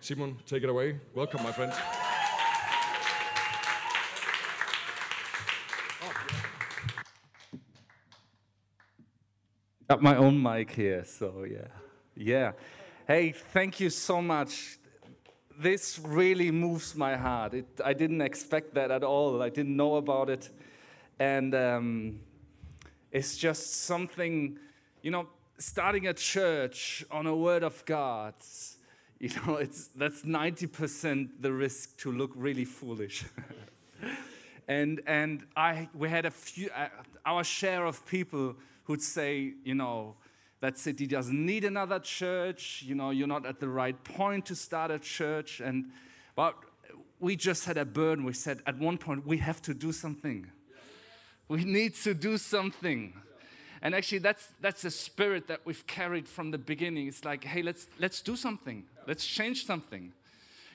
Simon, take it away. Welcome, my friends. Got my own mic here, so yeah. Yeah. Hey, thank you so much. This really moves my heart. It, I didn't expect that at all. I didn't know about it. And um, it's just something, you know, starting a church on a word of God, you know, it's, that's 90% the risk to look really foolish. and and I, we had a few, uh, our share of people who'd say, you know, that city doesn't need another church. You know, you're not at the right point to start a church. And but we just had a burden. We said at one point we have to do something. We need to do something. And actually, that's that's the spirit that we've carried from the beginning. It's like, hey, let's let's do something. Let's change something.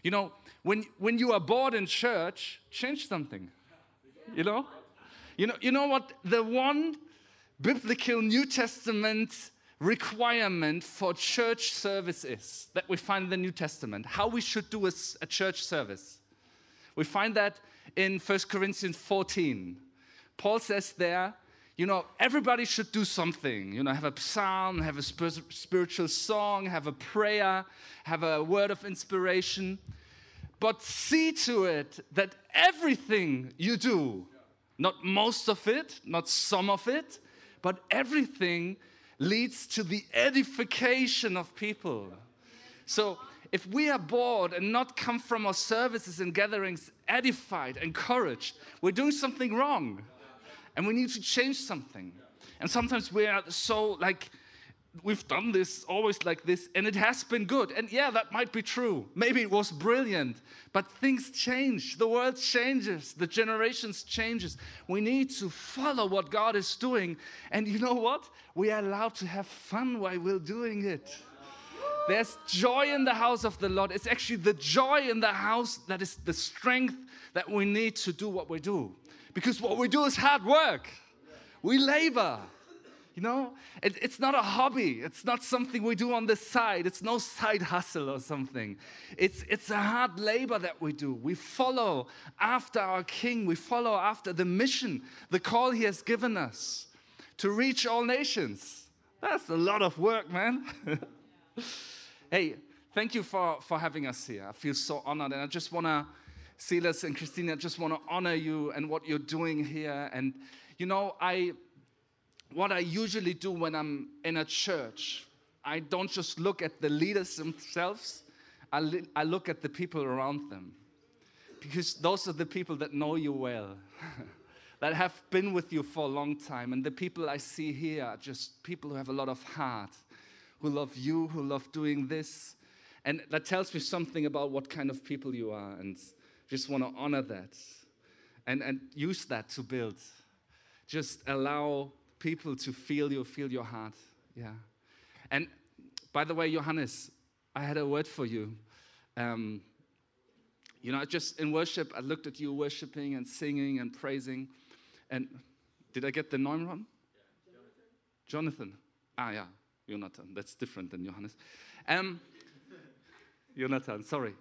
You know, when when you are bored in church, change something. You know, you know, you know what the one biblical New Testament requirement for church service is that we find in the New Testament, how we should do a, a church service. We find that in 1 Corinthians 14. Paul says there, you know, everybody should do something. You know, have a psalm, have a spiritual song, have a prayer, have a word of inspiration. But see to it that everything you do, not most of it, not some of it, but everything leads to the edification of people. So if we are bored and not come from our services and gatherings edified, encouraged, we're doing something wrong. And we need to change something. And sometimes we are so like, we've done this always like this and it has been good. And yeah that might be true. Maybe it was brilliant. But things change. The world changes. The generations changes. We need to follow what god is doing. And you know what? We are allowed to have fun while we're doing it. There's joy in the house of the lord. It's actually the joy in the house that is the strength that we need to do what we do because what we do is hard work we labor you know, it, it's not a hobby. It's not something we do on the side. It's no side hustle or something. It's, it's a hard labor that we do. We follow after our King. We follow after the mission, the call He has given us to reach all nations. That's a lot of work, man. hey, thank you for, for having us here. I feel so honored. And I just want to, Silas and Christina, just want to honor you and what you're doing here. And, you know, I what I usually do when I'm in a church, I don't just look at the leaders themselves, I, li- I look at the people around them. Because those are the people that know you well, that have been with you for a long time. And the people I see here are just people who have a lot of heart, who love you, who love doing this. And that tells me something about what kind of people you are. And just want to honor that and, and use that to build. Just allow people to feel you, feel your heart. Yeah. And by the way, Johannes, I had a word for you. Um, you know, just in worship, I looked at you worshiping and singing and praising. And did I get the name wrong? Yeah, Jonathan. Jonathan. Ah, yeah, Jonathan. That's different than Johannes. Um, Jonathan, sorry.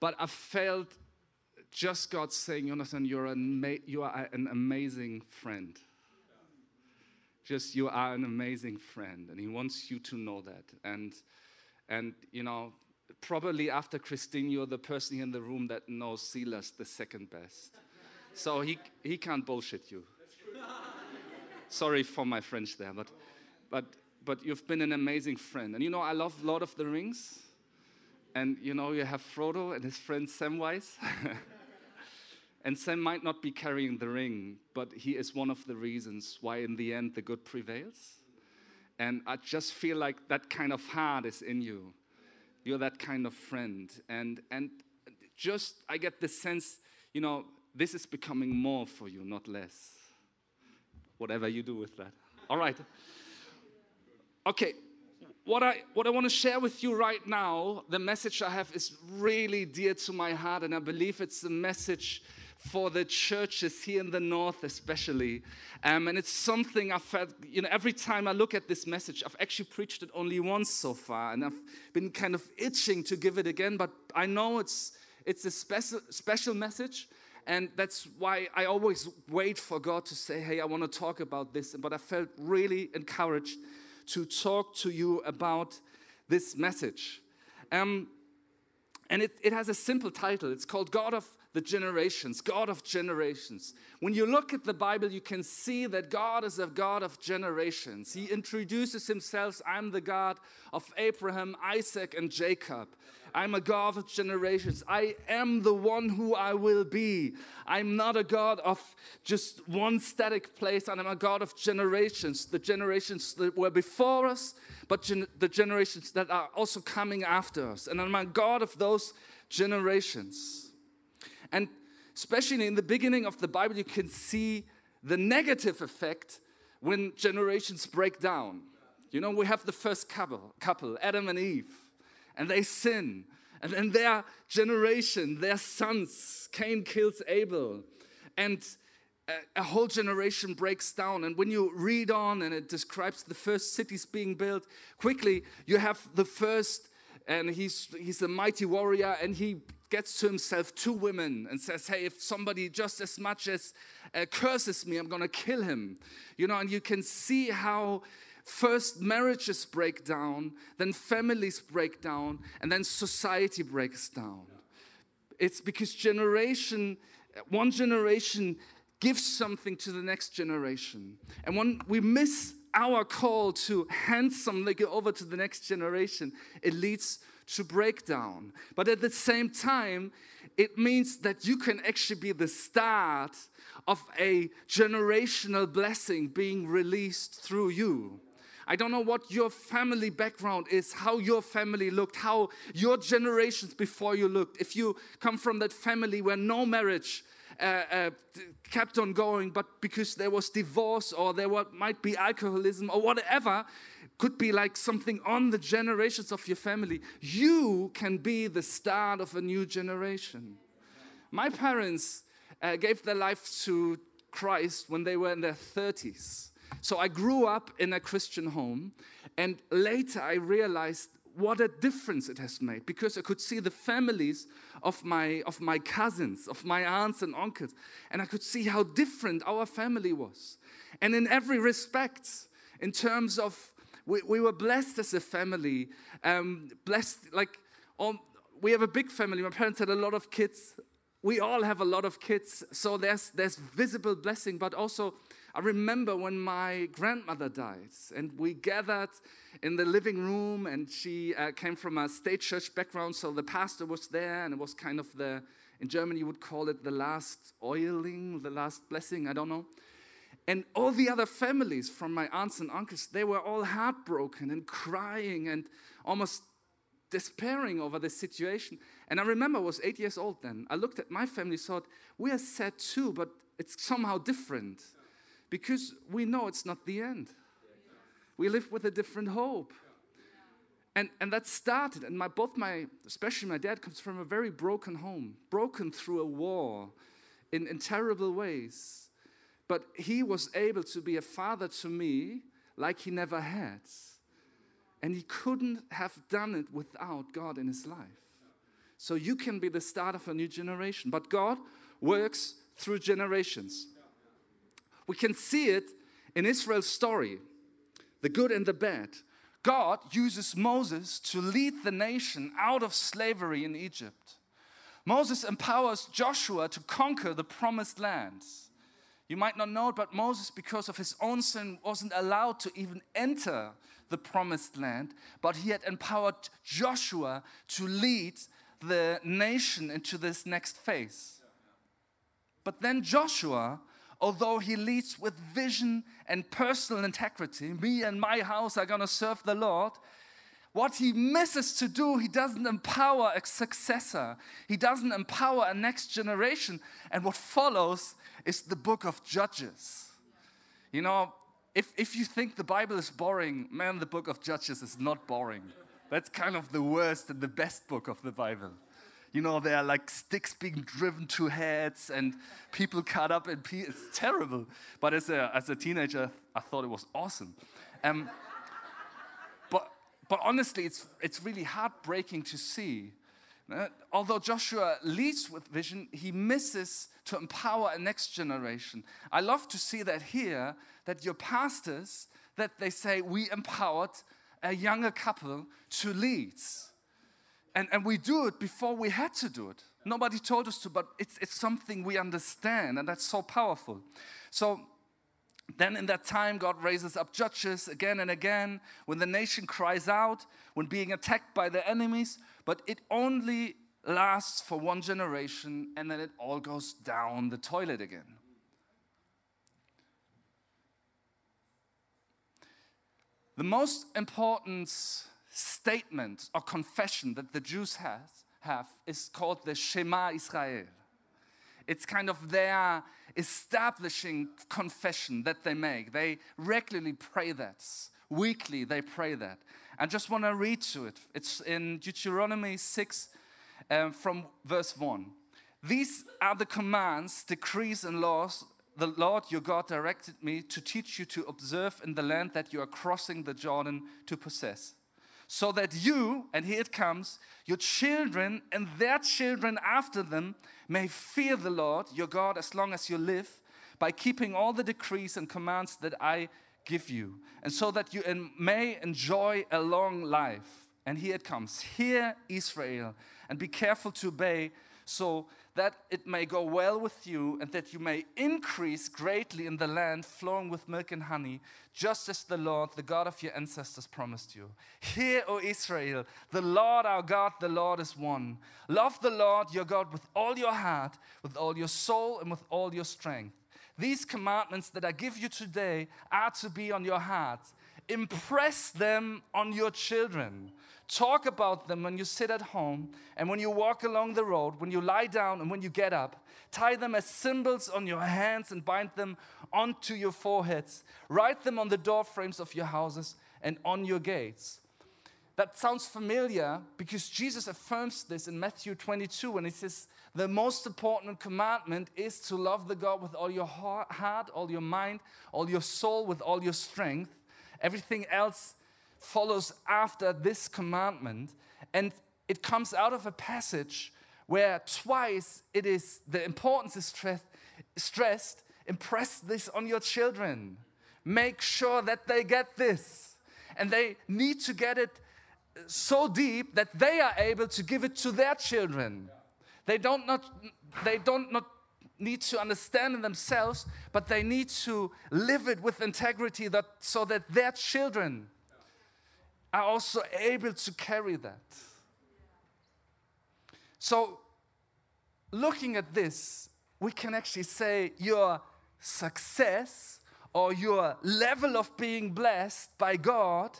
But I felt just God saying, Jonathan, you're an, you are an amazing friend. Just you are an amazing friend and he wants you to know that. And and you know probably after christine you're the person in the room that knows silas the second best. So he he can't bullshit you. Sorry for my french there but but but you've been an amazing friend. And you know i love lord of the rings. And you know you have frodo and his friend samwise And Sam might not be carrying the ring, but he is one of the reasons why, in the end, the good prevails. And I just feel like that kind of heart is in you. You're that kind of friend. And, and just, I get the sense, you know, this is becoming more for you, not less. Whatever you do with that. All right. Okay. what I, what I want to share with you right now, the message I have is really dear to my heart, and I believe it's a message for the churches here in the north, especially. Um, and it's something I've felt, you know, every time I look at this message, I've actually preached it only once so far, and I've been kind of itching to give it again, but I know it's, it's a special, special message. And that's why I always wait for God to say, Hey, I want to talk about this. But I felt really encouraged to talk to you about this message. Um, and it, it has a simple title. It's called God of the Generations, God of Generations. When you look at the Bible, you can see that God is a God of generations. He introduces himself I'm the God of Abraham, Isaac, and Jacob. I'm a God of generations. I am the one who I will be. I'm not a God of just one static place, I'm a God of generations. The generations that were before us, but gen- the generations that are also coming after us. And I'm a God of those generations. And especially in the beginning of the Bible, you can see the negative effect when generations break down. You know, we have the first couple, couple Adam and Eve and they sin. And then their generation, their sons, Cain kills Abel. And a, a whole generation breaks down. And when you read on and it describes the first cities being built, quickly you have the first, and he's, he's a mighty warrior, and he gets to himself two women and says, Hey, if somebody just as much as uh, curses me, I'm gonna kill him. You know, and you can see how First, marriages break down, then families break down, and then society breaks down. It's because generation, one generation gives something to the next generation. And when we miss our call to hand something over to the next generation, it leads to breakdown. But at the same time, it means that you can actually be the start of a generational blessing being released through you. I don't know what your family background is, how your family looked, how your generations before you looked. If you come from that family where no marriage uh, uh, kept on going, but because there was divorce or there might be alcoholism or whatever, could be like something on the generations of your family. You can be the start of a new generation. My parents uh, gave their life to Christ when they were in their 30s. So I grew up in a Christian home, and later I realized what a difference it has made because I could see the families of my, of my cousins, of my aunts and uncles, and I could see how different our family was. And in every respect, in terms of we, we were blessed as a family, um, blessed like um, we have a big family. My parents had a lot of kids. We all have a lot of kids, so there's there's visible blessing, but also I remember when my grandmother died, and we gathered in the living room, and she uh, came from a state church background, so the pastor was there, and it was kind of the, in Germany, you would call it the last oiling, the last blessing, I don't know. And all the other families from my aunts and uncles, they were all heartbroken and crying and almost despairing over the situation. And I remember I was eight years old then. I looked at my family, thought, we are sad too, but it's somehow different because we know it's not the end. We live with a different hope. And, and that started, and my, both my, especially my dad, comes from a very broken home, broken through a war in, in terrible ways. But he was able to be a father to me like he never had. And he couldn't have done it without God in his life. So you can be the start of a new generation. But God works through generations. We can see it in Israel's story, the good and the bad. God uses Moses to lead the nation out of slavery in Egypt. Moses empowers Joshua to conquer the promised lands. You might not know it, but Moses, because of his own sin, wasn't allowed to even enter the promised land, but he had empowered Joshua to lead the nation into this next phase. But then Joshua although he leads with vision and personal integrity, me and my house are going to serve the Lord. What he misses to do, he doesn't empower a successor. He doesn't empower a next generation. And what follows is the book of Judges. You know, if, if you think the Bible is boring, man, the book of Judges is not boring. That's kind of the worst and the best book of the Bible. You know, there are like sticks being driven to heads and people cut up pieces. It's terrible. But as a, as a teenager, I thought it was awesome. Um, but, but honestly, it's, it's really heartbreaking to see. Uh, although Joshua leads with vision, he misses to empower a next generation. I love to see that here, that your pastors, that they say, we empowered a younger couple to lead. And, and we do it before we had to do it. Nobody told us to, but it's, it's something we understand, and that's so powerful. So then in that time, God raises up judges again and again when the nation cries out, when being attacked by their enemies, but it only lasts for one generation and then it all goes down the toilet again. The most important statement or confession that the Jews has, have is called the Shema Israel. It's kind of their establishing confession that they make. They regularly pray that. Weekly, they pray that. I just want to read to it. It's in Deuteronomy 6 um, from verse 1. These are the commands, decrees, and laws the Lord your God directed me to teach you to observe in the land that you are crossing the Jordan to possess so that you, and here it comes, your children and their children after them may fear the Lord your God as long as you live by keeping all the decrees and commands that I give you, and so that you may enjoy a long life. And here it comes Hear Israel, and be careful to obey so that it may go well with you and that you may increase greatly in the land flowing with milk and honey, just as the Lord, the God of your ancestors, promised you. Hear, O Israel, the Lord our God, the Lord is one. Love the Lord your God with all your heart, with all your soul, and with all your strength. These commandments that I give you today are to be on your hearts. Impress them on your children. Talk about them when you sit at home and when you walk along the road, when you lie down and when you get up. Tie them as symbols on your hands and bind them onto your foreheads. Write them on the door frames of your houses and on your gates. That sounds familiar because Jesus affirms this in Matthew 22 when he says, The most important commandment is to love the God with all your heart, all your mind, all your soul, with all your strength. Everything else follows after this commandment. And it comes out of a passage where twice it is the importance is stressed, stressed impress this on your children make sure that they get this and they need to get it so deep that they are able to give it to their children they don't not they don't not need to understand it themselves but they need to live it with integrity that so that their children are also able to carry that. So, looking at this, we can actually say your success or your level of being blessed by God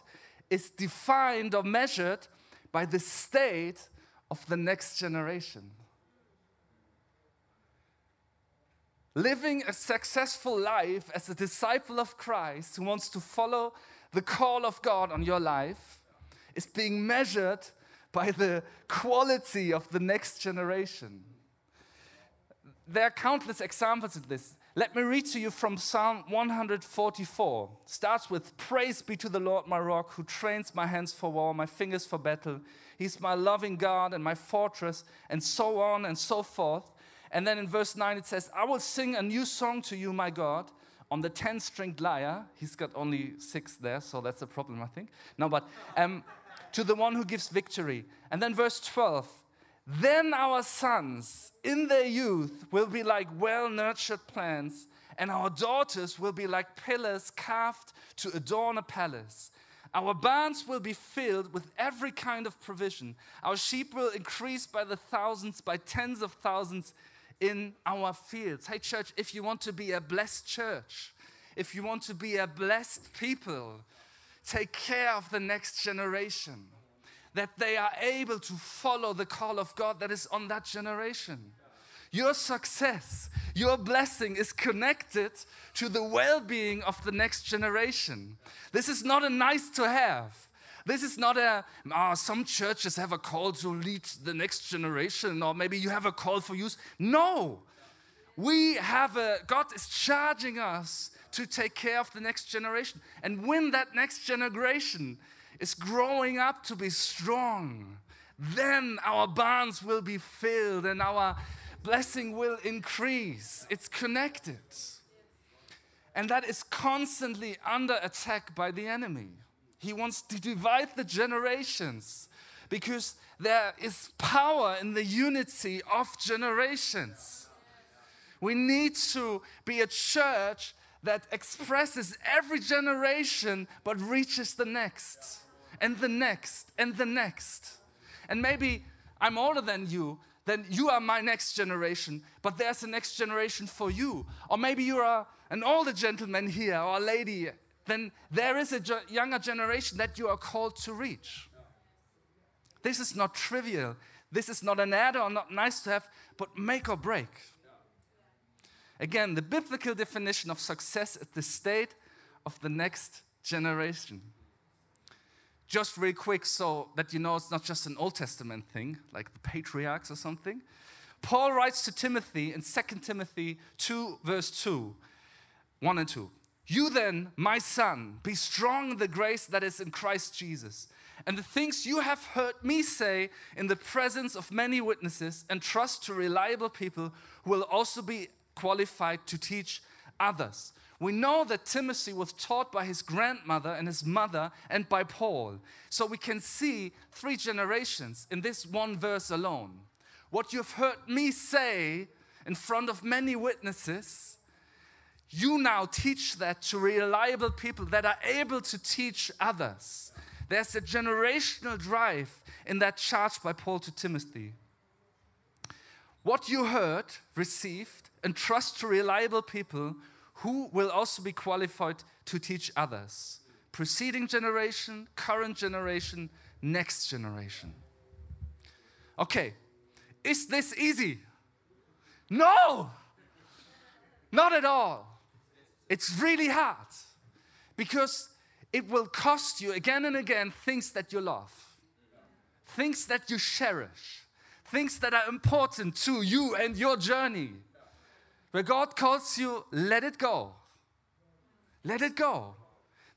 is defined or measured by the state of the next generation. Living a successful life as a disciple of Christ who wants to follow the call of God on your life is being measured by the quality of the next generation. There are countless examples of this. Let me read to you from Psalm 144. It starts with Praise be to the Lord my rock, who trains my hands for war, my fingers for battle. He's my loving God and my fortress, and so on and so forth. And then in verse 9 it says, I will sing a new song to you, my God on the 10 stringed lyre. He's got only six there, so that's a problem, I think. No, but um, to the one who gives victory. And then verse 12 Then our sons in their youth will be like well nurtured plants, and our daughters will be like pillars carved to adorn a palace. Our barns will be filled with every kind of provision. Our sheep will increase by the thousands, by tens of thousands in our fields. Hey, church, if you want to be a blessed church, if you want to be a blessed people, take care of the next generation, that they are able to follow the call of God that is on that generation. Your success, your blessing is connected to the well being of the next generation. This is not a nice to have. This is not a, oh, some churches have a call to lead the next generation, or maybe you have a call for youth. No. We have a, God is charging us to take care of the next generation. And when that next generation is growing up to be strong, then our barns will be filled and our blessing will increase. It's connected. And that is constantly under attack by the enemy. He wants to divide the generations because there is power in the unity of generations. We need to be a church that expresses every generation but reaches the next and the next and the next. And maybe I'm older than you, then you are my next generation, but there's a next generation for you. Or maybe you are an older gentleman here or a lady then there is a younger generation that you are called to reach. This is not trivial. This is not an add or not nice to have, but make or break. Again, the biblical definition of success is the state of the next generation. Just real quick, so that you know it's not just an Old Testament thing, like the patriarchs or something. Paul writes to Timothy in 2 Timothy 2, verse 2, 1 and 2. You then, my son, be strong in the grace that is in Christ Jesus. And the things you have heard me say in the presence of many witnesses, and trust to reliable people who will also be qualified to teach others. We know that Timothy was taught by his grandmother and his mother and by Paul. So we can see three generations in this one verse alone. What you've heard me say in front of many witnesses you now teach that to reliable people that are able to teach others. There's a generational drive in that charge by Paul to Timothy. What you heard, received, and trust to reliable people who will also be qualified to teach others. Preceding generation, current generation, next generation. Okay, is this easy? No, not at all. It's really hard because it will cost you again and again things that you love, things that you cherish, things that are important to you and your journey. Where God calls you, let it go. Let it go.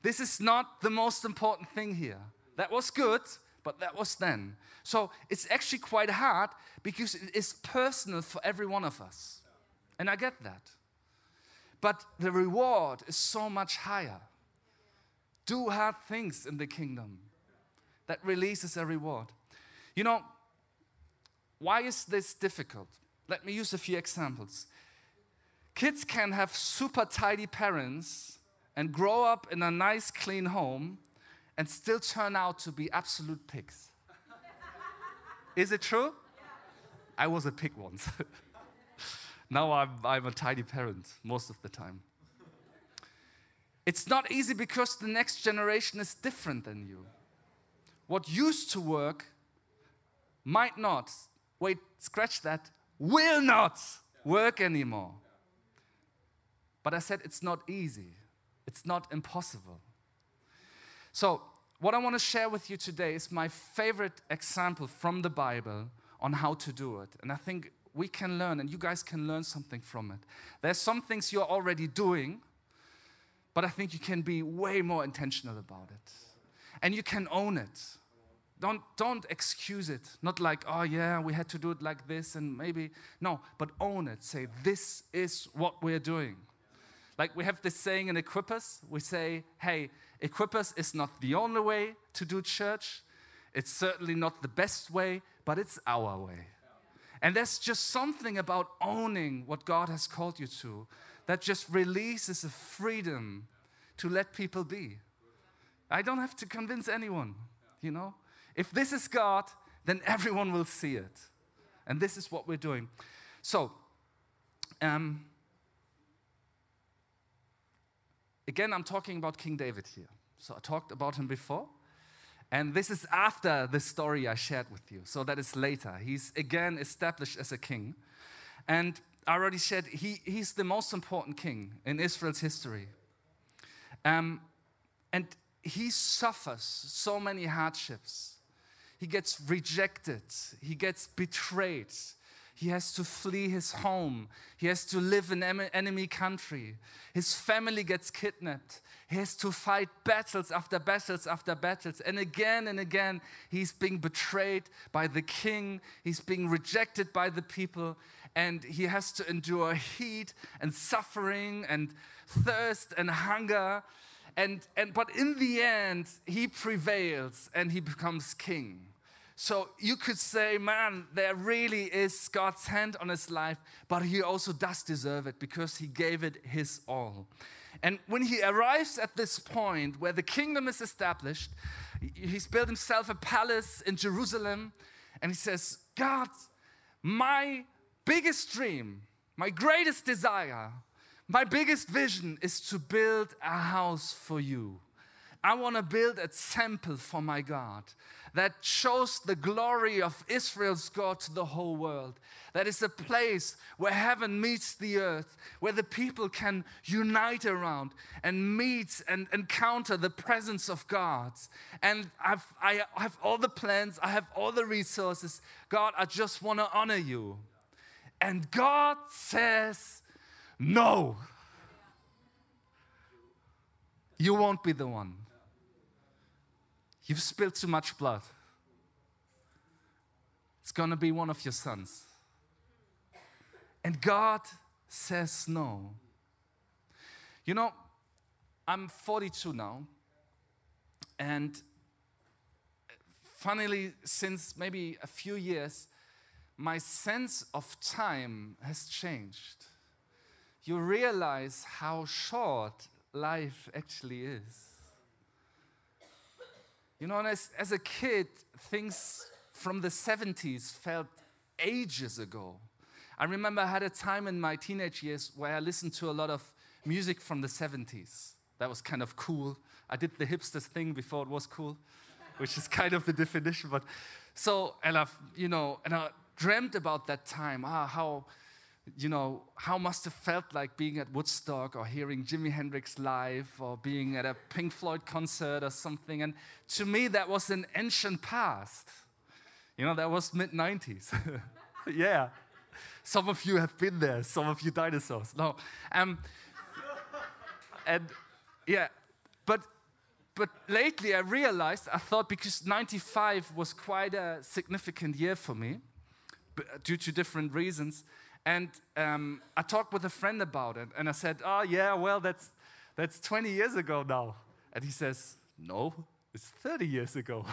This is not the most important thing here. That was good, but that was then. So it's actually quite hard because it is personal for every one of us. And I get that. But the reward is so much higher. Do hard things in the kingdom that releases a reward. You know, why is this difficult? Let me use a few examples. Kids can have super tidy parents and grow up in a nice, clean home and still turn out to be absolute pigs. Is it true? I was a pig once. Now I'm, I'm a tidy parent most of the time. It's not easy because the next generation is different than you. What used to work might not, wait, scratch that, will not work anymore. But I said it's not easy, it's not impossible. So, what I want to share with you today is my favorite example from the Bible on how to do it. And I think we can learn and you guys can learn something from it. There's some things you're already doing, but I think you can be way more intentional about it. And you can own it. Don't, don't excuse it. Not like, oh yeah, we had to do it like this and maybe. No, but own it. Say, this is what we're doing. Like we have this saying in Equippers we say, hey, Equippers is not the only way to do church. It's certainly not the best way, but it's our way. And there's just something about owning what God has called you to that just releases a freedom to let people be. I don't have to convince anyone, you know? If this is God, then everyone will see it. And this is what we're doing. So, um, again, I'm talking about King David here. So I talked about him before. And this is after the story I shared with you. So that is later. He's again established as a king. And I already said he, he's the most important king in Israel's history. Um, and he suffers so many hardships. He gets rejected, he gets betrayed, he has to flee his home. He has to live in enemy country. His family gets kidnapped. He has to fight battles after battles after battles. And again and again, he's being betrayed by the king. He's being rejected by the people. And he has to endure heat and suffering and thirst and hunger. And, and, but in the end, he prevails and he becomes king. So you could say, man, there really is God's hand on his life, but he also does deserve it because he gave it his all. And when he arrives at this point where the kingdom is established, he's built himself a palace in Jerusalem, and he says, God, my biggest dream, my greatest desire, my biggest vision is to build a house for you. I want to build a temple for my God that shows the glory of Israel's God to the whole world. That is a place where heaven meets the earth, where the people can unite around and meet and encounter the presence of God. And I've, I have all the plans, I have all the resources. God, I just want to honor you. And God says, No, you won't be the one. You've spilled too much blood. It's going to be one of your sons. And God says no. You know, I'm 42 now, and funnily, since maybe a few years, my sense of time has changed. You realize how short life actually is. You know, and as, as a kid, things from the 70s felt ages ago. I remember I had a time in my teenage years where I listened to a lot of music from the 70s. That was kind of cool. I did the hipsters thing before it was cool, which is kind of the definition. But so, and I've, you know, and I dreamt about that time, ah, how you know, how must have felt like being at Woodstock or hearing Jimi Hendrix live or being at a Pink Floyd concert or something. And to me, that was an ancient past. You know, that was mid 90s. yeah. Some of you have been there, some of you dinosaurs. No. Um, and yeah, but but lately I realized, I thought because 95 was quite a significant year for me due to different reasons. And um, I talked with a friend about it, and I said, "Oh yeah, well that's that's 20 years ago now." And he says, "No, it's 30 years ago.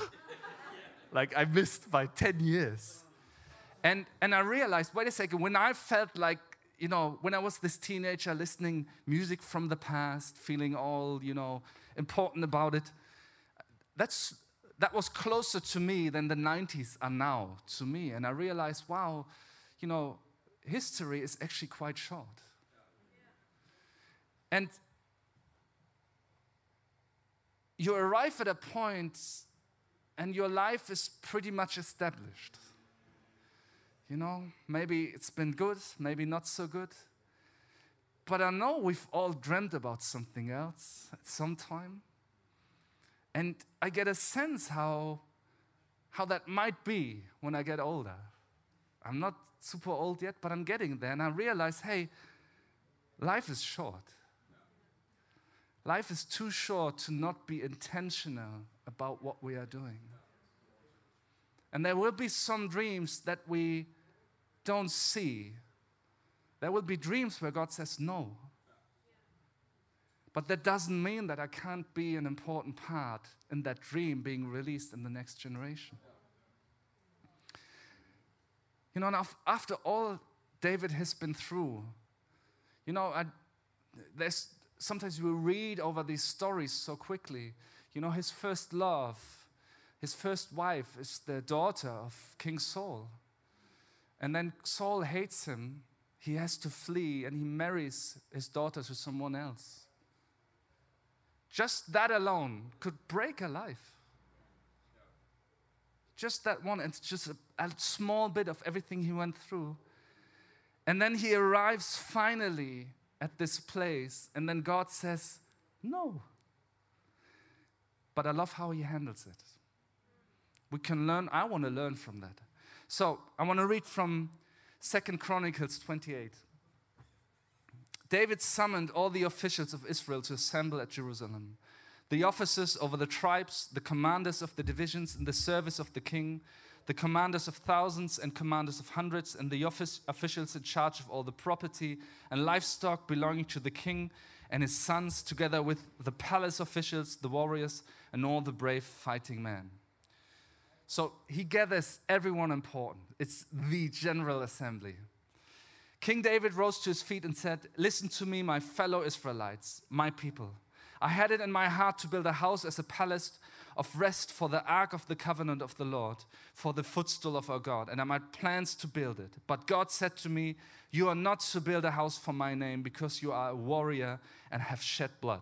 like I missed by 10 years." And and I realized, wait a second, when I felt like you know, when I was this teenager listening music from the past, feeling all, you know, important about it, that's that was closer to me than the 90s are now to me. And I realized, wow, you know, history is actually quite short. And you arrive at a point and your life is pretty much established. You know, maybe it's been good, maybe not so good. But I know we've all dreamt about something else at some time. And I get a sense how, how that might be when I get older. I'm not super old yet, but I'm getting there. And I realize hey, life is short. Life is too short to not be intentional about what we are doing. And there will be some dreams that we don't see. There will be dreams where God says no. But that doesn't mean that I can't be an important part in that dream being released in the next generation. You know, after all David has been through, you know, I, there's sometimes we read over these stories so quickly. You know, his first love, his first wife is the daughter of King Saul. And then Saul hates him. He has to flee and he marries his daughter to someone else. Just that alone could break a life. Just that one, and just a, a small bit of everything he went through. And then he arrives finally at this place, and then God says, No. But I love how he handles it. We can learn, I want to learn from that. So I want to read from Second Chronicles 28. David summoned all the officials of Israel to assemble at Jerusalem. The officers over the tribes, the commanders of the divisions in the service of the king, the commanders of thousands and commanders of hundreds, and the office, officials in charge of all the property and livestock belonging to the king and his sons, together with the palace officials, the warriors, and all the brave fighting men. So he gathers everyone important. It's the general assembly. King David rose to his feet and said, Listen to me, my fellow Israelites, my people. I had it in my heart to build a house as a palace of rest for the ark of the covenant of the Lord, for the footstool of our God, and I made plans to build it. But God said to me, You are not to build a house for my name because you are a warrior and have shed blood.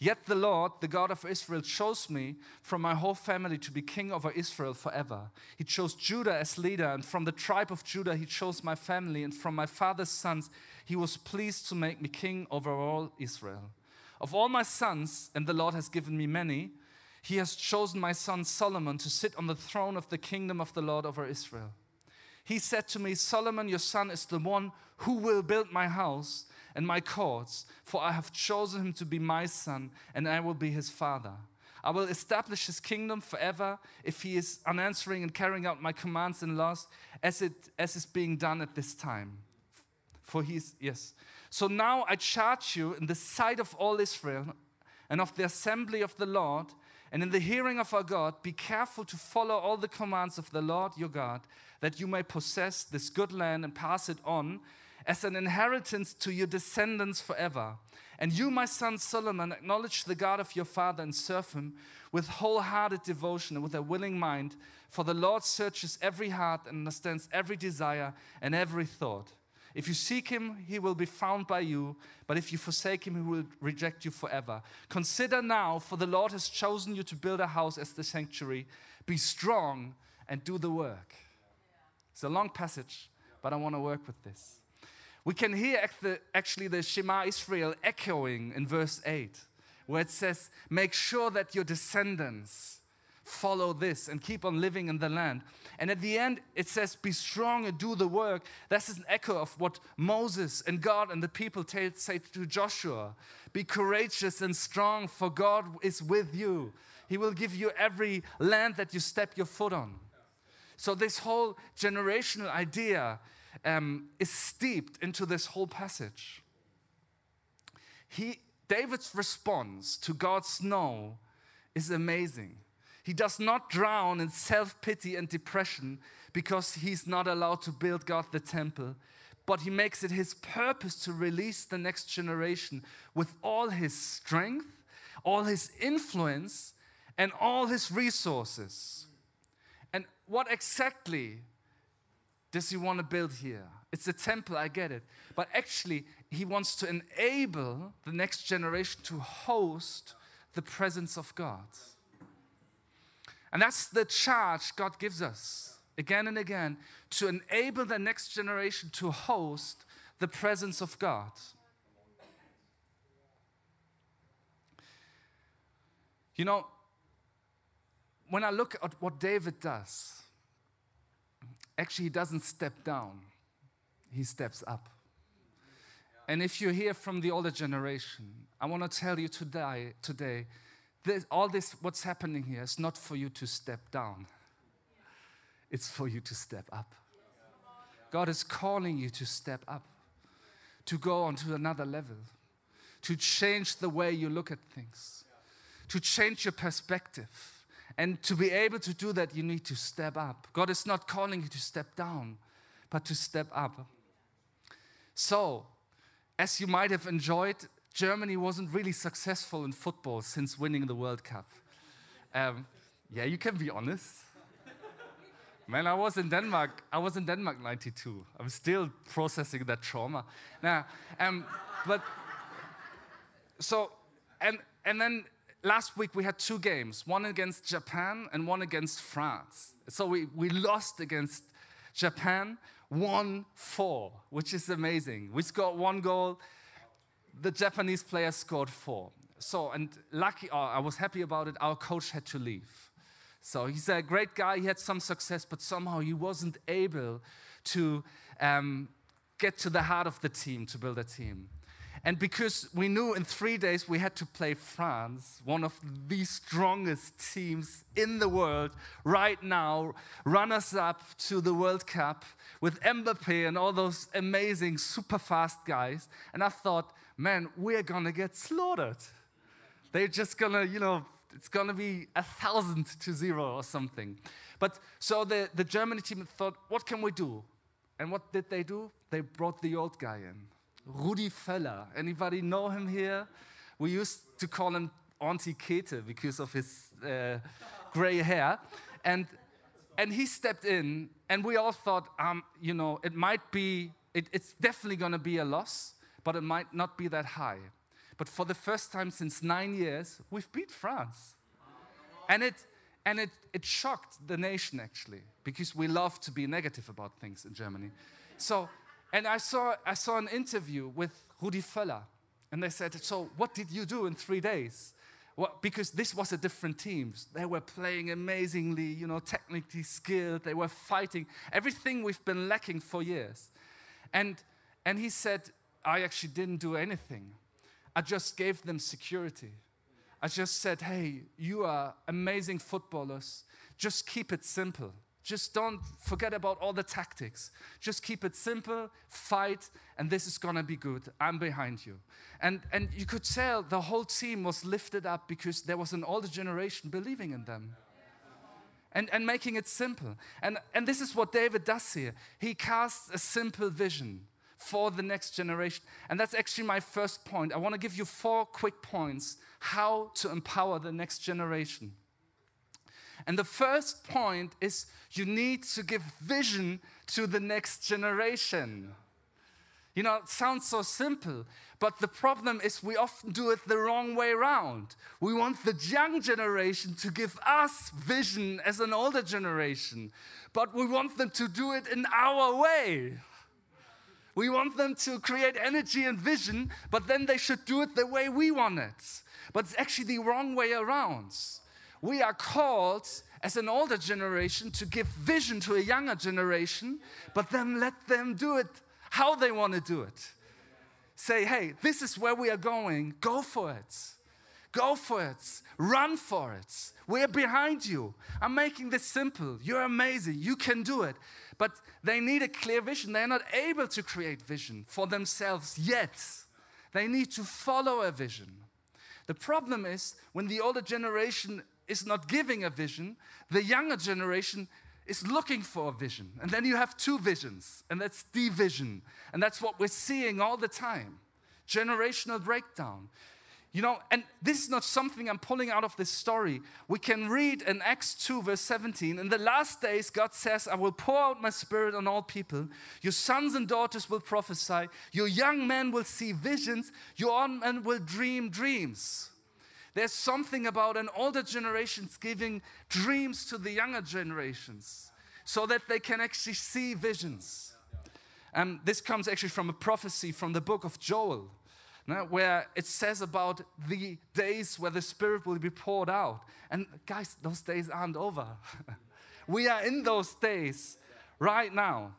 Yet the Lord, the God of Israel, chose me from my whole family to be king over Israel forever. He chose Judah as leader, and from the tribe of Judah, he chose my family, and from my father's sons, he was pleased to make me king over all Israel. Of all my sons, and the Lord has given me many, he has chosen my son Solomon to sit on the throne of the kingdom of the Lord over Israel. He said to me, Solomon, your son is the one who will build my house and my courts, for I have chosen him to be my son, and I will be his father. I will establish his kingdom forever if he is unanswering and carrying out my commands and laws as it as is being done at this time. For he is, yes. So now I charge you in the sight of all Israel and of the assembly of the Lord and in the hearing of our God, be careful to follow all the commands of the Lord your God, that you may possess this good land and pass it on as an inheritance to your descendants forever. And you, my son Solomon, acknowledge the God of your father and serve him with wholehearted devotion and with a willing mind, for the Lord searches every heart and understands every desire and every thought. If you seek him, he will be found by you, but if you forsake him, he will reject you forever. Consider now, for the Lord has chosen you to build a house as the sanctuary. Be strong and do the work. It's a long passage, but I want to work with this. We can hear actually the Shema Israel echoing in verse 8, where it says, Make sure that your descendants follow this and keep on living in the land. And at the end, it says, Be strong and do the work. This is an echo of what Moses and God and the people say to Joshua Be courageous and strong, for God is with you. He will give you every land that you step your foot on. So, this whole generational idea um, is steeped into this whole passage. He, David's response to God's no is amazing. He does not drown in self pity and depression because he's not allowed to build God the temple, but he makes it his purpose to release the next generation with all his strength, all his influence, and all his resources. And what exactly does he want to build here? It's a temple, I get it. But actually, he wants to enable the next generation to host the presence of God. And that's the charge God gives us again and again to enable the next generation to host the presence of God. You know, when I look at what David does, actually, he doesn't step down, he steps up. And if you're here from the older generation, I want to tell you today, today this, all this, what's happening here, is not for you to step down, it's for you to step up. God is calling you to step up, to go on to another level, to change the way you look at things, to change your perspective and to be able to do that, you need to step up. God is not calling you to step down, but to step up. So, as you might have enjoyed, Germany wasn't really successful in football since winning the World Cup. Um, yeah, you can be honest. Man, I was in Denmark. I was in Denmark '92. I'm still processing that trauma. Now, um, but so and and then last week we had two games, one against Japan and one against France. So we, we lost against Japan won four, which is amazing. We scored one goal, the Japanese player scored four. So, and lucky, uh, I was happy about it, our coach had to leave. So he's a great guy, he had some success, but somehow he wasn't able to um, get to the heart of the team, to build a team. And because we knew in three days we had to play France, one of the strongest teams in the world right now, runners up to the World Cup with Mbappe and all those amazing, super fast guys. And I thought, man, we're gonna get slaughtered. They're just gonna, you know, it's gonna be a thousand to zero or something. But so the, the Germany team thought, what can we do? And what did they do? They brought the old guy in. Rudi Völler. Anybody know him here? We used to call him Auntie Käthe because of his uh, gray hair. And, and he stepped in, and we all thought, um, you know, it might be, it, it's definitely to be a loss, but it might not be that high. But for the first time since nine years, we've beat France. And it, and it, it shocked the nation actually, because we love to be negative about things in Germany. So and I saw, I saw an interview with Rudi Völler, and they said, So, what did you do in three days? Well, because this was a different team. They were playing amazingly, you know, technically skilled. They were fighting everything we've been lacking for years. And, and he said, I actually didn't do anything. I just gave them security. I just said, hey, you are amazing footballers. Just keep it simple. Just don't forget about all the tactics. Just keep it simple, fight, and this is gonna be good. I'm behind you. And, and you could tell the whole team was lifted up because there was an older generation believing in them. And, and making it simple. And, and this is what David does here. He casts a simple vision for the next generation. And that's actually my first point. I want to give you four quick points how to empower the next generation. And the first point is you need to give vision to the next generation. You know, it sounds so simple, but the problem is we often do it the wrong way around. We want the young generation to give us vision as an older generation, but we want them to do it in our way. We want them to create energy and vision, but then they should do it the way we want it. But it's actually the wrong way around we are called as an older generation to give vision to a younger generation, but then let them do it how they want to do it. Say, hey, this is where we are going. Go for it. Go for it. Run for it. We're behind you. I'm making this simple. You're amazing. You can do it. But they need a clear vision. They're not able to create vision for themselves yet. They need to follow a vision. The problem is when the older generation is not giving a vision, the younger generation is looking for a vision. And then you have two visions, and that's division. And that's what we're seeing all the time generational breakdown. You know, and this is not something I'm pulling out of this story. We can read in Acts 2, verse 17. In the last days, God says, I will pour out my spirit on all people. Your sons and daughters will prophesy. Your young men will see visions. Your old men will dream dreams. There's something about an older generations giving dreams to the younger generations so that they can actually see visions. And this comes actually from a prophecy from the book of Joel, where it says about the days where the Spirit will be poured out. And guys, those days aren't over. we are in those days right now.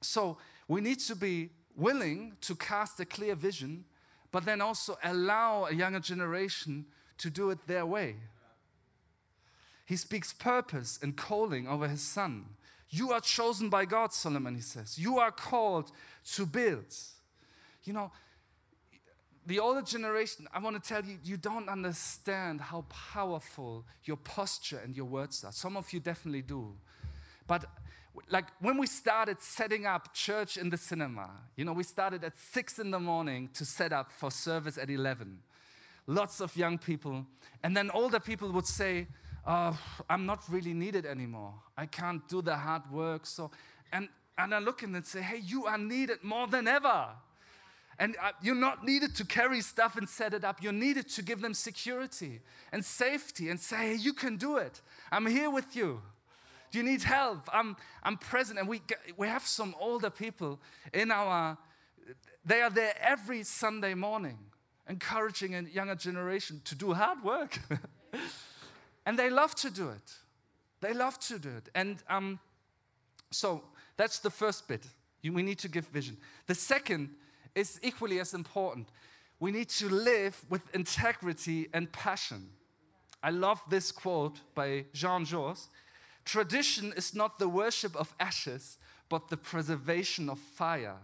So we need to be willing to cast a clear vision but then also allow a younger generation to do it their way. He speaks purpose and calling over his son. You are chosen by God, Solomon, he says. You are called to build. You know, the older generation, I want to tell you, you don't understand how powerful your posture and your words are. Some of you definitely do. But like when we started setting up church in the cinema, you know, we started at six in the morning to set up for service at 11. Lots of young people. And then older people would say, oh, I'm not really needed anymore. I can't do the hard work. So, and, and I look and say, hey, you are needed more than ever. And uh, you're not needed to carry stuff and set it up. You're needed to give them security and safety and say, hey, you can do it. I'm here with you. Do you need help? I'm, I'm present. And we, we have some older people in our, they are there every Sunday morning, encouraging a younger generation to do hard work. and they love to do it. They love to do it. And um, so that's the first bit. We need to give vision. The second is equally as important. We need to live with integrity and passion. I love this quote by Jean Jaurès. Tradition is not the worship of ashes, but the preservation of fire.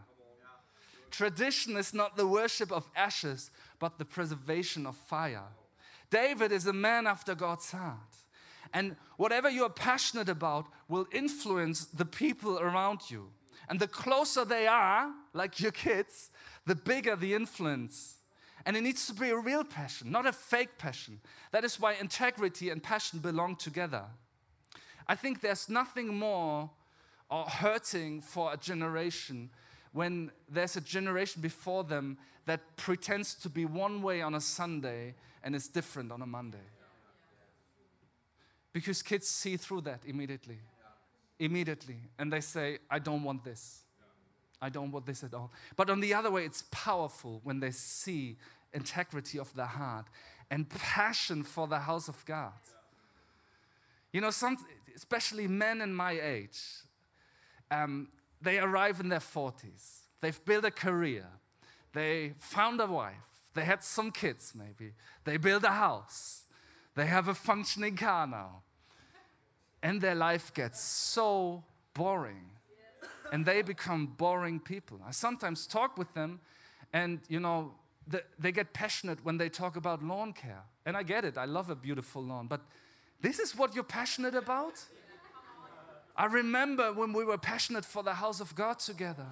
Tradition is not the worship of ashes, but the preservation of fire. David is a man after God's heart. And whatever you are passionate about will influence the people around you. And the closer they are, like your kids, the bigger the influence. And it needs to be a real passion, not a fake passion. That is why integrity and passion belong together. I think there's nothing more or hurting for a generation when there's a generation before them that pretends to be one way on a Sunday and is different on a Monday. Because kids see through that immediately. Immediately. And they say, I don't want this. I don't want this at all. But on the other way, it's powerful when they see integrity of the heart and passion for the house of God. You know, some, especially men in my age, um, they arrive in their 40s. They've built a career. They found a wife. They had some kids, maybe. They built a house. They have a functioning car now. And their life gets so boring. And they become boring people. I sometimes talk with them, and you know, they get passionate when they talk about lawn care. And I get it, I love a beautiful lawn. But this is what you're passionate about? I remember when we were passionate for the house of God together.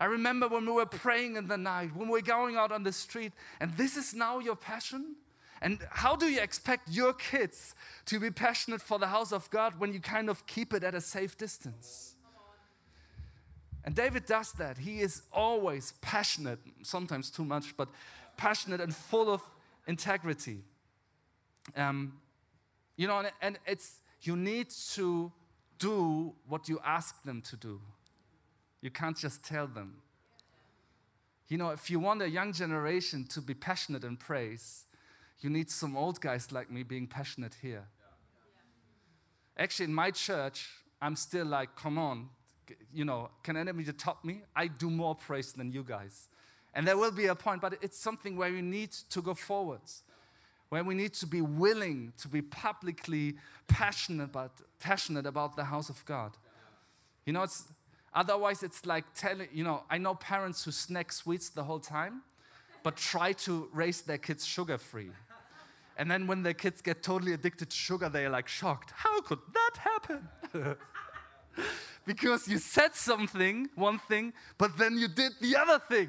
I remember when we were praying in the night, when we were going out on the street, and this is now your passion? And how do you expect your kids to be passionate for the house of God when you kind of keep it at a safe distance? And David does that. He is always passionate, sometimes too much, but passionate and full of integrity. Um, you know, and, and it's you need to do what you ask them to do. You can't just tell them. You know, if you want a young generation to be passionate in praise, you need some old guys like me being passionate here. Actually, in my church, I'm still like, come on, you know, can anybody top me? I do more praise than you guys. And there will be a point, but it's something where we need to go forwards, where we need to be willing to be publicly passionate about, passionate about the house of God. You know, it's, otherwise it's like telling, you know, I know parents who snack sweets the whole time, but try to raise their kids sugar free. And then when their kids get totally addicted to sugar, they're like shocked. How could that happen? because you said something, one thing, but then you did the other thing.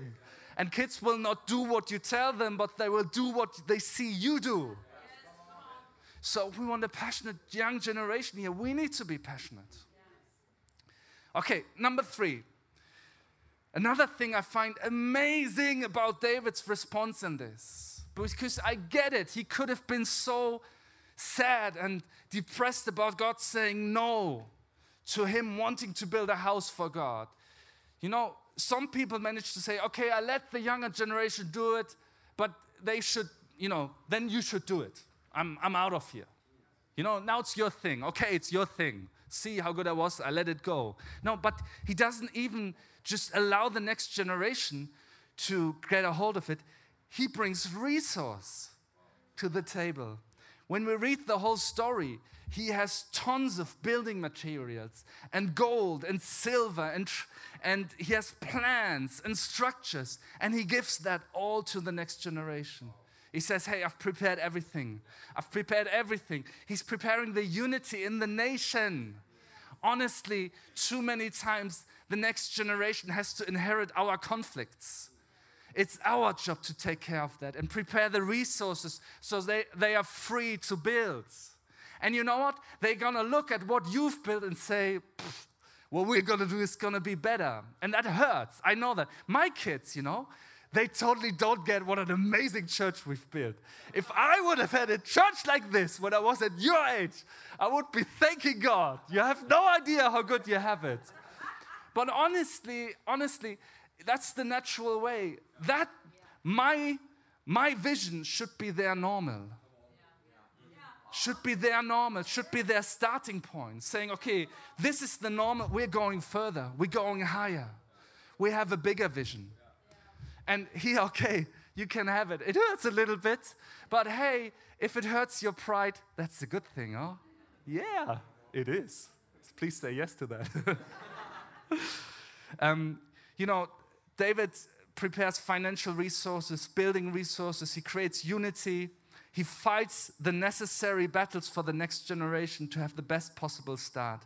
And kids will not do what you tell them, but they will do what they see you do. So we want a passionate young generation here. We need to be passionate. Okay, number three. Another thing I find amazing about David's response in this, because I get it, he could have been so sad and depressed about God saying no to him wanting to build a house for God. You know, some people manage to say, okay, I let the younger generation do it, but they should, you know, then you should do it. I'm, I'm out of here. You know, now it's your thing. Okay, it's your thing. See how good I was, I let it go. No, but he doesn't even just allow the next generation to get a hold of it. He brings resource to the table. When we read the whole story, he has tons of building materials and gold and silver and, and he has plans and structures and he gives that all to the next generation. He says, Hey, I've prepared everything. I've prepared everything. He's preparing the unity in the nation. Honestly, too many times the next generation has to inherit our conflicts. It's our job to take care of that and prepare the resources so they, they are free to build. And you know what? They're going to look at what you've built and say, what we're going to do is going to be better. And that hurts. I know that. My kids, you know, they totally don't get what an amazing church we've built. If I would have had a church like this when I was at your age, I would be thanking God. You have no idea how good you have it. But honestly, honestly, that's the natural way. That my my vision should be their normal. Should be their normal, should be their starting point, saying, okay, this is the normal, we're going further, we're going higher, we have a bigger vision. And here, okay, you can have it. It hurts a little bit, but hey, if it hurts your pride, that's a good thing, huh? Yeah, it is. Please say yes to that. um, you know, David prepares financial resources, building resources, he creates unity, he fights the necessary battles for the next generation to have the best possible start,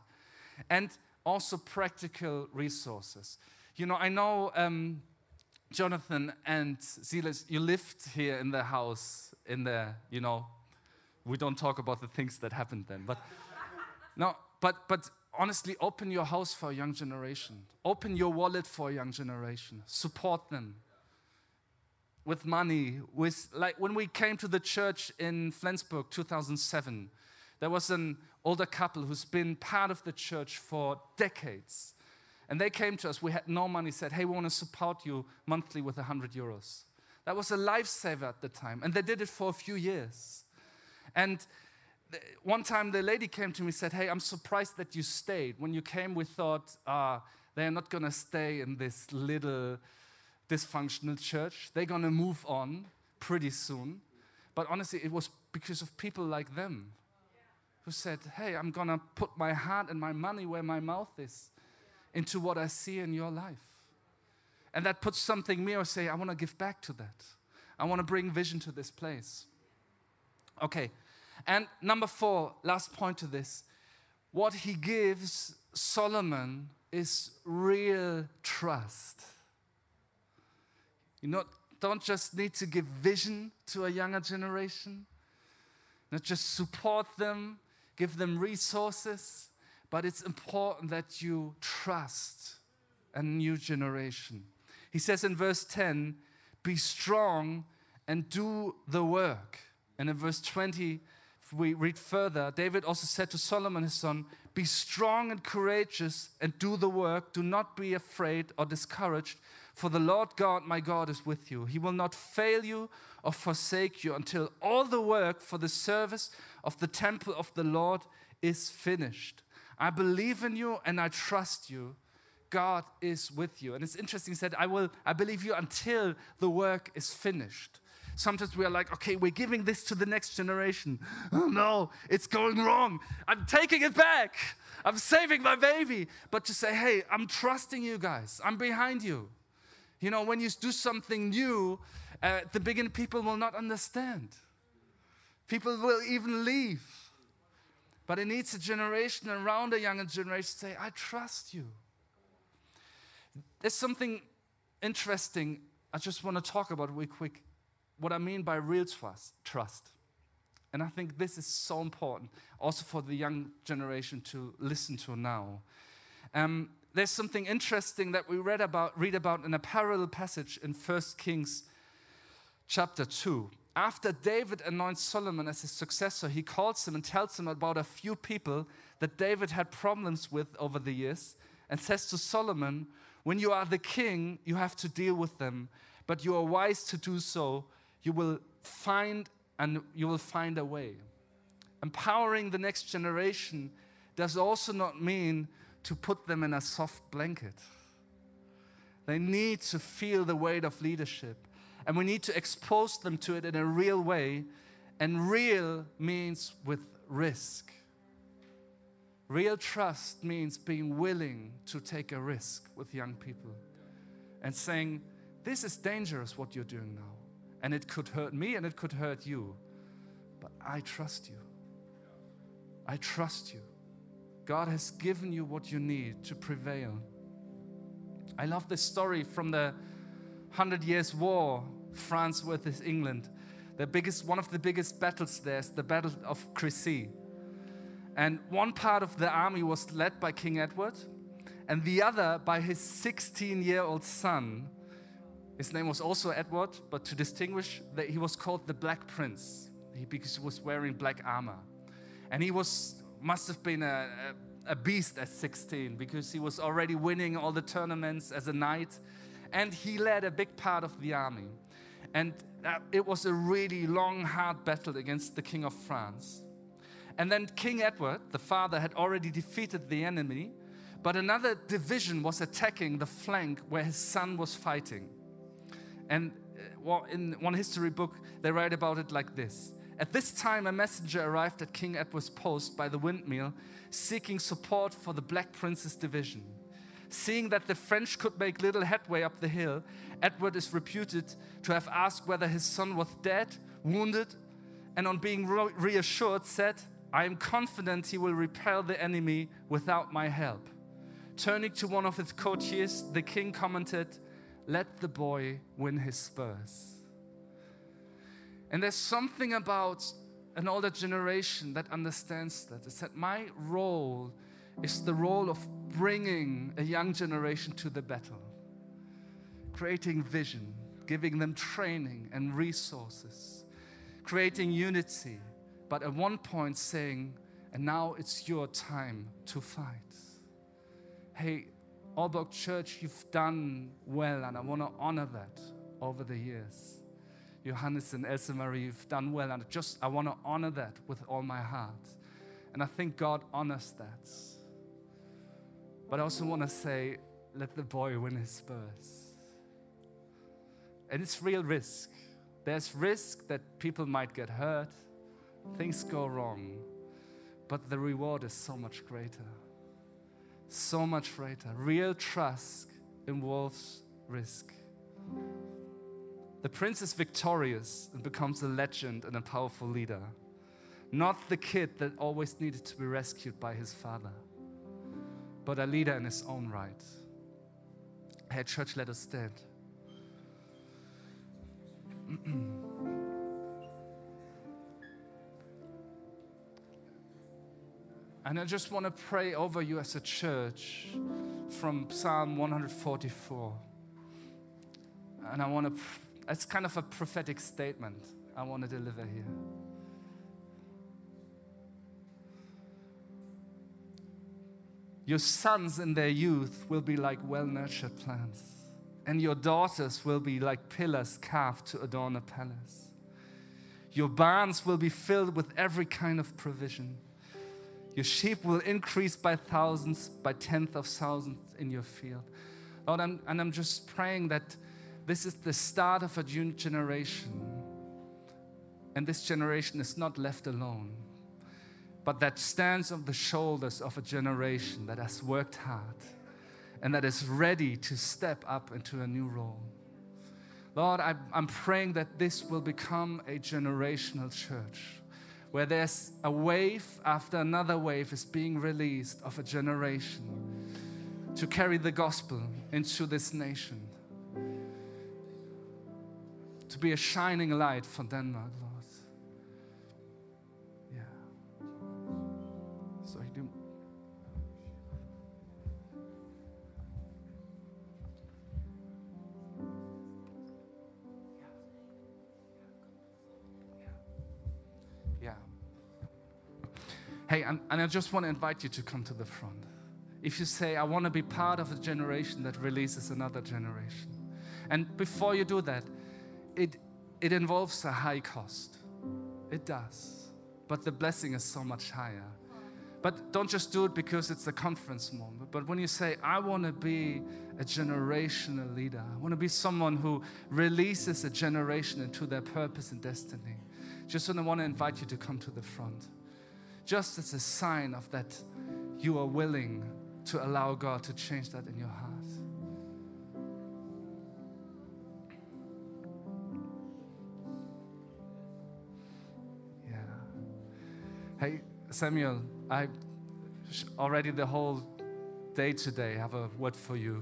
and also practical resources. You know, I know. Um, Jonathan and Silas, you lived here in the house, in the, you know, we don't talk about the things that happened then, but no, but but honestly, open your house for a young generation. Open your wallet for a young generation. Support them with money. With like when we came to the church in Flensburg, 2007, there was an older couple who's been part of the church for decades and they came to us, we had no money, said, Hey, we want to support you monthly with 100 euros. That was a lifesaver at the time. And they did it for a few years. And one time the lady came to me and said, Hey, I'm surprised that you stayed. When you came, we thought, ah, they're not going to stay in this little dysfunctional church. They're going to move on pretty soon. But honestly, it was because of people like them who said, Hey, I'm going to put my heart and my money where my mouth is into what I see in your life. And that puts something me or say, I want to give back to that. I want to bring vision to this place. Okay. And number four, last point to this. What he gives Solomon is real trust. You know, don't just need to give vision to a younger generation, not just support them, give them resources, but it's important that you trust a new generation. He says in verse 10, be strong and do the work. And in verse 20, if we read further, David also said to Solomon his son, Be strong and courageous and do the work. Do not be afraid or discouraged, for the Lord God, my God, is with you. He will not fail you or forsake you until all the work for the service of the temple of the Lord is finished. I believe in you and I trust you. God is with you. And it's interesting, he said, I will, I believe you until the work is finished. Sometimes we are like, okay, we're giving this to the next generation. Oh no, it's going wrong. I'm taking it back. I'm saving my baby. But to say, hey, I'm trusting you guys, I'm behind you. You know, when you do something new, uh, at the beginning, people will not understand. People will even leave. But it needs a generation around a younger generation to say, I trust you. There's something interesting I just want to talk about real quick. What I mean by real trust. Trust. And I think this is so important also for the young generation to listen to now. Um, there's something interesting that we read about, read about in a parallel passage in 1 Kings chapter 2 after David anoints Solomon as his successor, he calls him and tells him about a few people that David had problems with over the years and says to Solomon, When you are the king, you have to deal with them, but you are wise to do so. You will find and you will find a way. Empowering the next generation does also not mean to put them in a soft blanket. They need to feel the weight of leadership. And we need to expose them to it in a real way. And real means with risk. Real trust means being willing to take a risk with young people and saying, This is dangerous what you're doing now. And it could hurt me and it could hurt you. But I trust you. I trust you. God has given you what you need to prevail. I love this story from the Hundred Years' War France versus England. The biggest, one of the biggest battles there is the Battle of Crecy. And one part of the army was led by King Edward, and the other by his 16 year old son, His name was also Edward, but to distinguish that he was called the Black Prince because he was wearing black armor. And he was must have been a, a, a beast at 16 because he was already winning all the tournaments as a knight and he led a big part of the army. And uh, it was a really long, hard battle against the King of France. And then King Edward, the father, had already defeated the enemy, but another division was attacking the flank where his son was fighting. And uh, in one history book, they write about it like this At this time, a messenger arrived at King Edward's post by the windmill, seeking support for the Black Prince's division. Seeing that the French could make little headway up the hill, Edward is reputed to have asked whether his son was dead, wounded, and on being reassured, said, I am confident he will repel the enemy without my help. Turning to one of his courtiers, the king commented, Let the boy win his spurs. And there's something about an older generation that understands that. It's that my role is the role of bringing a young generation to the battle, creating vision, giving them training and resources, creating unity, but at one point saying, and now it's your time to fight. Hey, Aalborg Church, you've done well, and I want to honor that over the years. Johannes and Elsa Marie, you've done well, and just I want to honor that with all my heart. And I think God honors that. But I also want to say, let the boy win his spurs. And it's real risk. There's risk that people might get hurt, things go wrong, but the reward is so much greater. So much greater. Real trust involves risk. The prince is victorious and becomes a legend and a powerful leader, not the kid that always needed to be rescued by his father, but a leader in his own right. Hey, church, let us stand. And I just want to pray over you as a church from Psalm 144. And I want to, it's kind of a prophetic statement I want to deliver here. Your sons in their youth will be like well nurtured plants, and your daughters will be like pillars carved to adorn a palace. Your barns will be filled with every kind of provision. Your sheep will increase by thousands, by tenth of thousands in your field. Lord, I'm, and I'm just praying that this is the start of a new generation. And this generation is not left alone, but that stands on the shoulders of a generation that has worked hard and that is ready to step up into a new role. Lord, I'm praying that this will become a generational church where there's a wave after another wave is being released of a generation to carry the gospel into this nation, to be a shining light for Denmark, Hey, and, and I just want to invite you to come to the front. If you say, I want to be part of a generation that releases another generation. And before you do that, it, it involves a high cost. It does. But the blessing is so much higher. But don't just do it because it's a conference moment. But when you say, I want to be a generational leader, I want to be someone who releases a generation into their purpose and destiny, just want to invite you to come to the front. Just as a sign of that you are willing to allow God to change that in your heart. Yeah. Hey, Samuel, I already the whole day today have a word for you.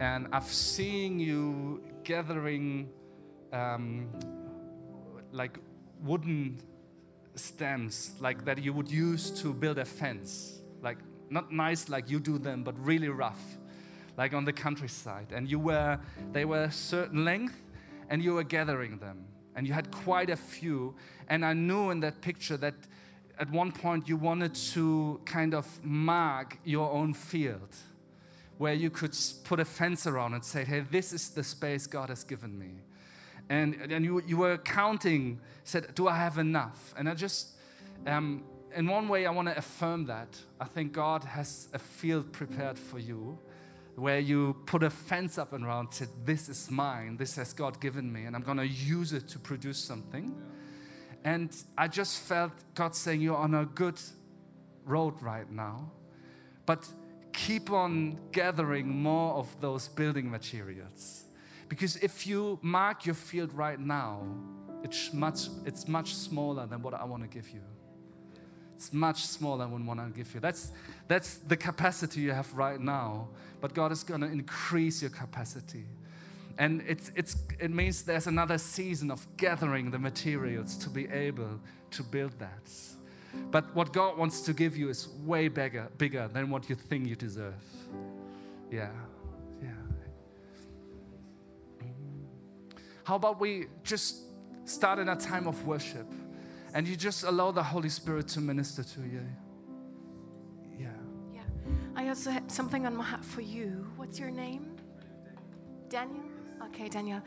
And I've seen you gathering um, like wooden stems like that you would use to build a fence like not nice like you do them but really rough like on the countryside, and you were they were a certain length, and you were gathering them, and you had quite a few. And I knew in that picture that at one point you wanted to kind of mark your own field where you could put a fence around and say, hey, this is the space God has given me. And, and you, you were counting, said, do I have enough? And I just, um, in one way, I want to affirm that. I think God has a field prepared for you where you put a fence up and around, said, this is mine, this has God given me, and I'm going to use it to produce something. And I just felt God saying, You're on a good road right now. But keep on gathering more of those building materials. Because if you mark your field right now, it's much, it's much smaller than what I want to give you. It's much smaller than what I want to give you. That's, that's the capacity you have right now. But God is going to increase your capacity. And it's, it's, it means there's another season of gathering the materials to be able to build that. But what God wants to give you is way bigger, bigger than what you think you deserve. Yeah. How about we just start in a time of worship and you just allow the Holy Spirit to minister to you? Yeah. Yeah. I also had something on my heart for you. What's your name? Daniel? Okay, Daniel.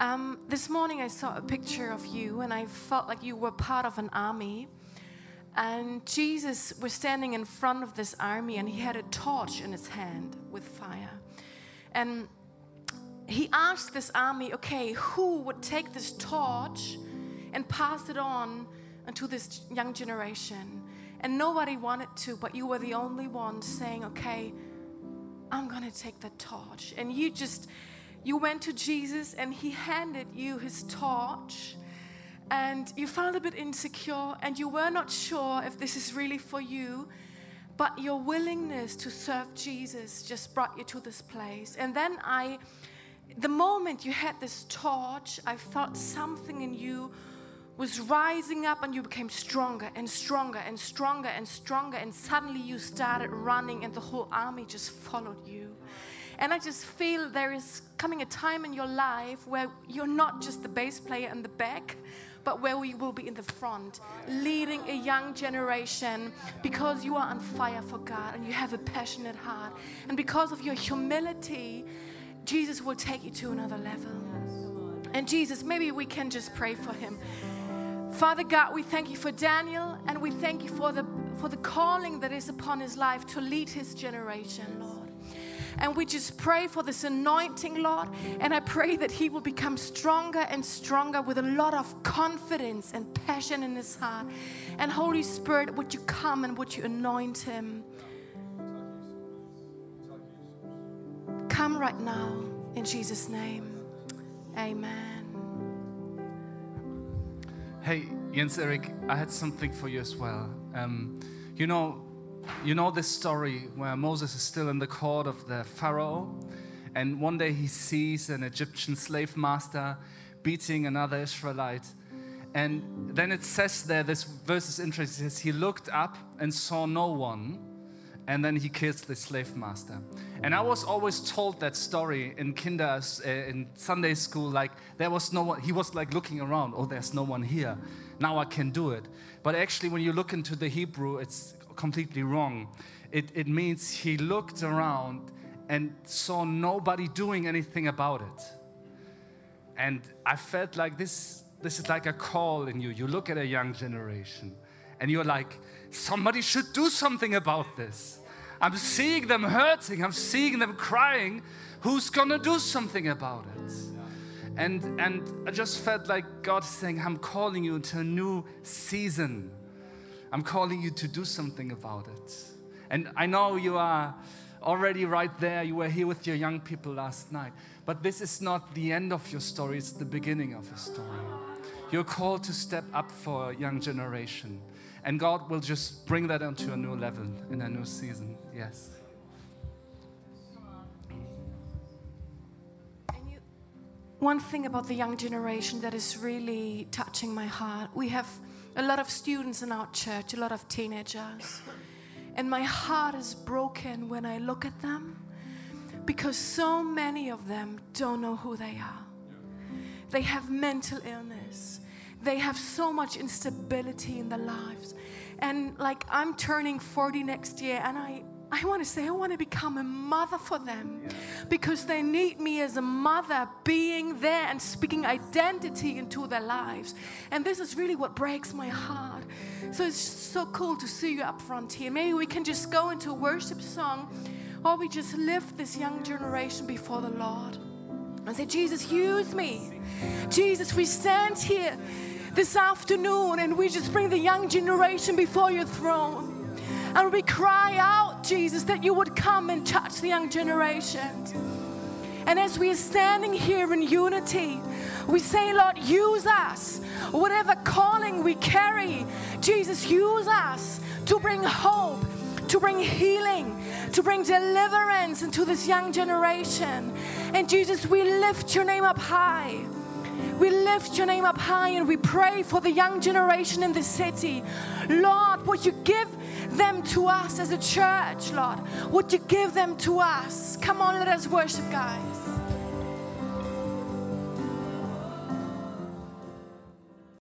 Um, this morning I saw a picture of you and I felt like you were part of an army. And Jesus was standing in front of this army and he had a torch in his hand with fire. And he asked this army, okay, who would take this torch and pass it on to this young generation? And nobody wanted to, but you were the only one saying, okay, I'm going to take the torch. And you just you went to Jesus and he handed you his torch and you felt a bit insecure and you were not sure if this is really for you. But your willingness to serve Jesus just brought you to this place. And then I, the moment you had this torch, I felt something in you was rising up and you became stronger and stronger and stronger and stronger. And suddenly you started running and the whole army just followed you. And I just feel there is coming a time in your life where you're not just the bass player in the back, but where we will be in the front, leading a young generation because you are on fire for God and you have a passionate heart. And because of your humility, Jesus will take you to another level. And Jesus, maybe we can just pray for him. Father God, we thank you for Daniel and we thank you for the for the calling that is upon his life to lead his generation, Lord. And we just pray for this anointing, Lord. And I pray that he will become stronger and stronger with a lot of confidence and passion in his heart. And Holy Spirit, would you come and would you anoint him? Come right now in Jesus' name. Amen. Hey, Jens Erik, I had something for you as well. Um, you know, you know this story where Moses is still in the court of the Pharaoh, and one day he sees an Egyptian slave master beating another Israelite. And then it says there, this verse is interesting. It says, He looked up and saw no one, and then he kills the slave master. And I was always told that story in kinder, uh, in Sunday school, like there was no one, he was like looking around, oh, there's no one here. Now I can do it. But actually, when you look into the Hebrew, it's completely wrong. It, it means he looked around and saw nobody doing anything about it. And I felt like this, this is like a call in you. You look at a young generation and you're like, somebody should do something about this. I'm seeing them hurting, I'm seeing them crying. Who's gonna do something about it? And, and I just felt like God saying, I'm calling you into a new season I'm calling you to do something about it. And I know you are already right there. You were here with your young people last night. But this is not the end of your story, it's the beginning of your story. You're called to step up for a young generation. And God will just bring that onto a new level in a new season. Yes. one thing about the young generation that is really touching my heart we have a lot of students in our church, a lot of teenagers. And my heart is broken when I look at them because so many of them don't know who they are. They have mental illness. They have so much instability in their lives. And like I'm turning 40 next year and I I want to say, I want to become a mother for them because they need me as a mother being there and speaking identity into their lives. And this is really what breaks my heart. So it's so cool to see you up front here. Maybe we can just go into a worship song or we just lift this young generation before the Lord and say, Jesus, use me. Jesus, we stand here this afternoon and we just bring the young generation before your throne. And we cry out, Jesus, that you would come and touch the young generation. And as we are standing here in unity, we say, Lord, use us. Whatever calling we carry, Jesus, use us to bring hope, to bring healing, to bring deliverance into this young generation. And Jesus, we lift your name up high. We lift your name up high and we pray for the young generation in the city. Lord, would you give them to us as a church, Lord? Would you give them to us? Come on, let us worship, guys.